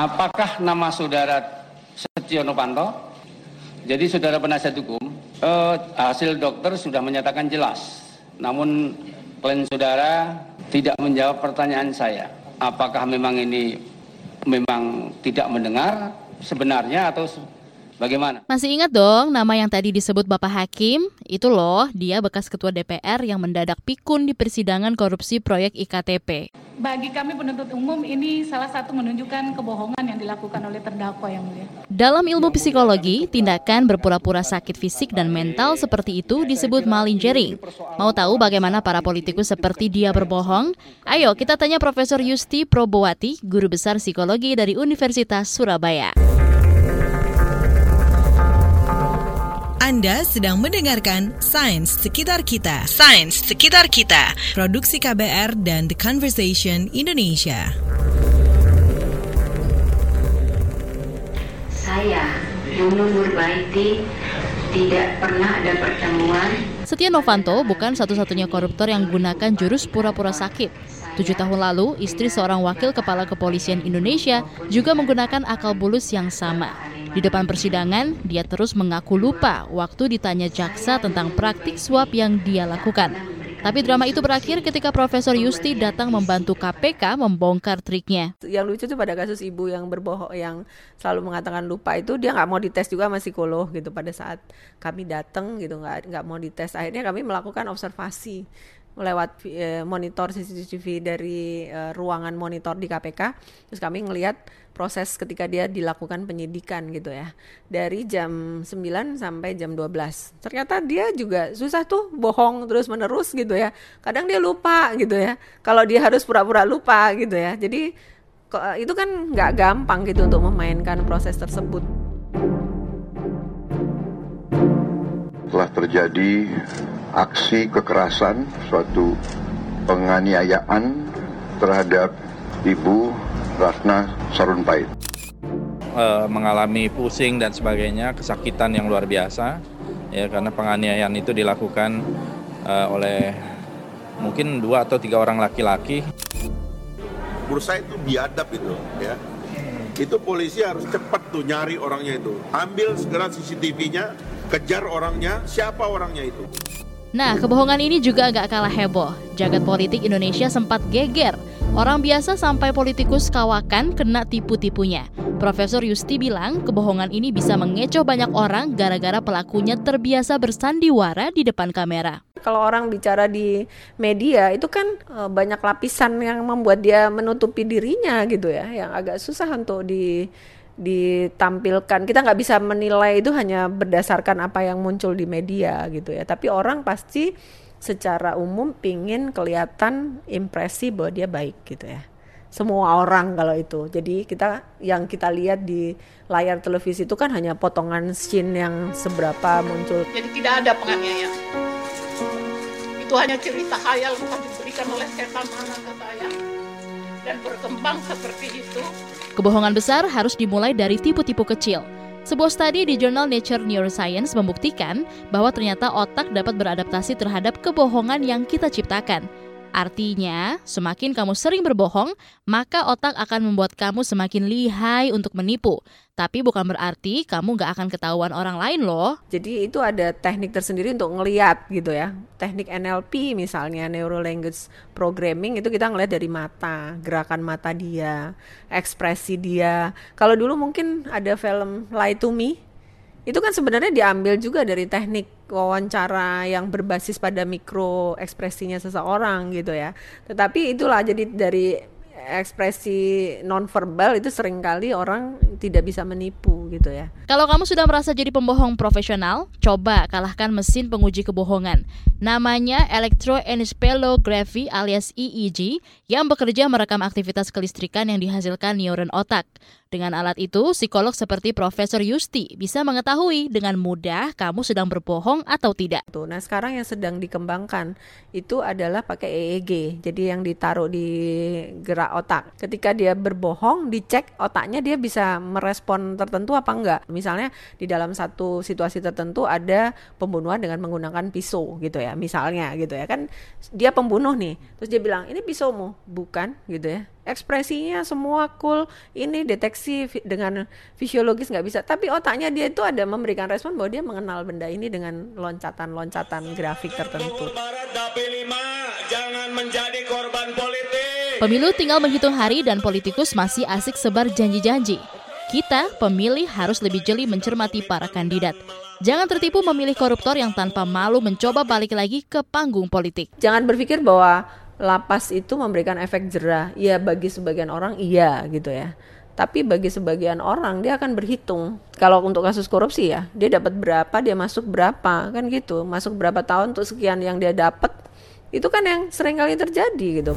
Apakah nama saudara Setio Novanto? Jadi saudara penasihat hukum, eh, hasil dokter sudah menyatakan jelas. Namun klien saudara tidak menjawab pertanyaan saya. Apakah memang ini memang tidak mendengar sebenarnya atau Bagaimana? Masih ingat dong nama yang tadi disebut Bapak Hakim? Itu loh, dia bekas ketua DPR yang mendadak pikun di persidangan korupsi proyek IKTP. Bagi kami penuntut umum ini salah satu menunjukkan kebohongan yang dilakukan oleh terdakwa yang mulia. Dalam ilmu psikologi, tindakan berpura-pura sakit fisik dan mental seperti itu disebut malingering. Mau tahu bagaimana para politikus seperti dia berbohong? Ayo kita tanya Profesor Yusti Probowati, guru besar psikologi dari Universitas Surabaya. Anda sedang mendengarkan Sains Sekitar Kita. Sains Sekitar Kita. Produksi KBR dan The Conversation Indonesia. Saya, Nunun Nurbaiti, tidak pernah ada pertemuan. Setia Novanto bukan satu-satunya koruptor yang gunakan jurus pura-pura sakit. Tujuh tahun lalu, istri seorang wakil kepala kepolisian Indonesia juga menggunakan akal bulus yang sama. Di depan persidangan, dia terus mengaku lupa waktu ditanya jaksa tentang praktik suap yang dia lakukan. Tapi drama itu berakhir ketika Profesor Yusti datang membantu KPK membongkar triknya. Yang lucu tuh pada kasus ibu yang berbohong, yang selalu mengatakan lupa itu dia nggak mau dites juga sama psikolog gitu pada saat kami datang gitu nggak nggak mau dites. Akhirnya kami melakukan observasi lewat eh, monitor CCTV dari eh, ruangan monitor di KPK terus kami ngelihat proses ketika dia dilakukan penyidikan gitu ya. Dari jam 9 sampai jam 12 ternyata dia juga susah tuh bohong terus menerus gitu ya. Kadang dia lupa gitu ya. Kalau dia harus pura-pura lupa gitu ya. Jadi itu kan nggak gampang gitu untuk memainkan proses tersebut. Telah terjadi aksi kekerasan, suatu penganiayaan terhadap Ibu Ratna Sarumpait. E, mengalami pusing dan sebagainya, kesakitan yang luar biasa, ya karena penganiayaan itu dilakukan e, oleh mungkin dua atau tiga orang laki-laki. Menurut saya itu biadab itu, ya. Itu polisi harus cepat tuh nyari orangnya itu, ambil segera CCTV-nya, kejar orangnya, siapa orangnya itu. Nah, kebohongan ini juga gak kalah heboh. Jagat politik Indonesia sempat geger. Orang biasa sampai politikus kawakan kena tipu-tipunya. Profesor Yusti bilang kebohongan ini bisa mengecoh banyak orang gara-gara pelakunya terbiasa bersandiwara di depan kamera. Kalau orang bicara di media itu kan eh, banyak lapisan yang membuat dia menutupi dirinya gitu ya, yang agak susah untuk di ditampilkan. Kita nggak bisa menilai itu hanya berdasarkan apa yang muncul di media gitu ya. Tapi orang pasti secara umum pingin kelihatan impresi bahwa dia baik gitu ya. Semua orang kalau itu. Jadi kita yang kita lihat di layar televisi itu kan hanya potongan scene yang seberapa muncul. Jadi tidak ada penganiayaan. Itu hanya cerita khayal yang diberikan oleh setan anak saya dan berkembang seperti itu Kebohongan besar harus dimulai dari tipu-tipu kecil. Sebuah studi di jurnal Nature Neuroscience membuktikan bahwa ternyata otak dapat beradaptasi terhadap kebohongan yang kita ciptakan. Artinya, semakin kamu sering berbohong, maka otak akan membuat kamu semakin lihai untuk menipu. Tapi bukan berarti kamu gak akan ketahuan orang lain loh. Jadi itu ada teknik tersendiri untuk ngeliat gitu ya. Teknik NLP misalnya, Neuro Language Programming, itu kita ngeliat dari mata, gerakan mata dia, ekspresi dia. Kalau dulu mungkin ada film Lie to Me, itu kan sebenarnya diambil juga dari teknik wawancara yang berbasis pada mikro ekspresinya seseorang gitu ya. Tetapi itulah jadi dari ekspresi nonverbal itu sering kali orang tidak bisa menipu gitu ya. Kalau kamu sudah merasa jadi pembohong profesional, coba kalahkan mesin penguji kebohongan. Namanya electroencephalography alias EEG yang bekerja merekam aktivitas kelistrikan yang dihasilkan neuron otak. Dengan alat itu, psikolog seperti Profesor Yusti bisa mengetahui dengan mudah kamu sedang berbohong atau tidak. Nah, sekarang yang sedang dikembangkan itu adalah pakai EEG. Jadi yang ditaruh di gerak otak. Ketika dia berbohong, dicek otaknya dia bisa merespon tertentu apa enggak. Misalnya di dalam satu situasi tertentu ada pembunuhan dengan menggunakan pisau gitu ya. Misalnya gitu ya kan dia pembunuh nih. Terus dia bilang, "Ini pisaumu." Bukan gitu ya ekspresinya semua cool ini deteksi dengan fisiologis nggak bisa tapi otaknya dia itu ada memberikan respon bahwa dia mengenal benda ini dengan loncatan-loncatan grafik tertentu Pemilu tinggal menghitung hari dan politikus masih asik sebar janji-janji. Kita, pemilih harus lebih jeli mencermati para kandidat. Jangan tertipu memilih koruptor yang tanpa malu mencoba balik lagi ke panggung politik. Jangan berpikir bahwa lapas itu memberikan efek jerah. Ya bagi sebagian orang iya gitu ya. Tapi bagi sebagian orang dia akan berhitung. Kalau untuk kasus korupsi ya, dia dapat berapa, dia masuk berapa, kan gitu. Masuk berapa tahun untuk sekian yang dia dapat. Itu kan yang sering kali terjadi gitu.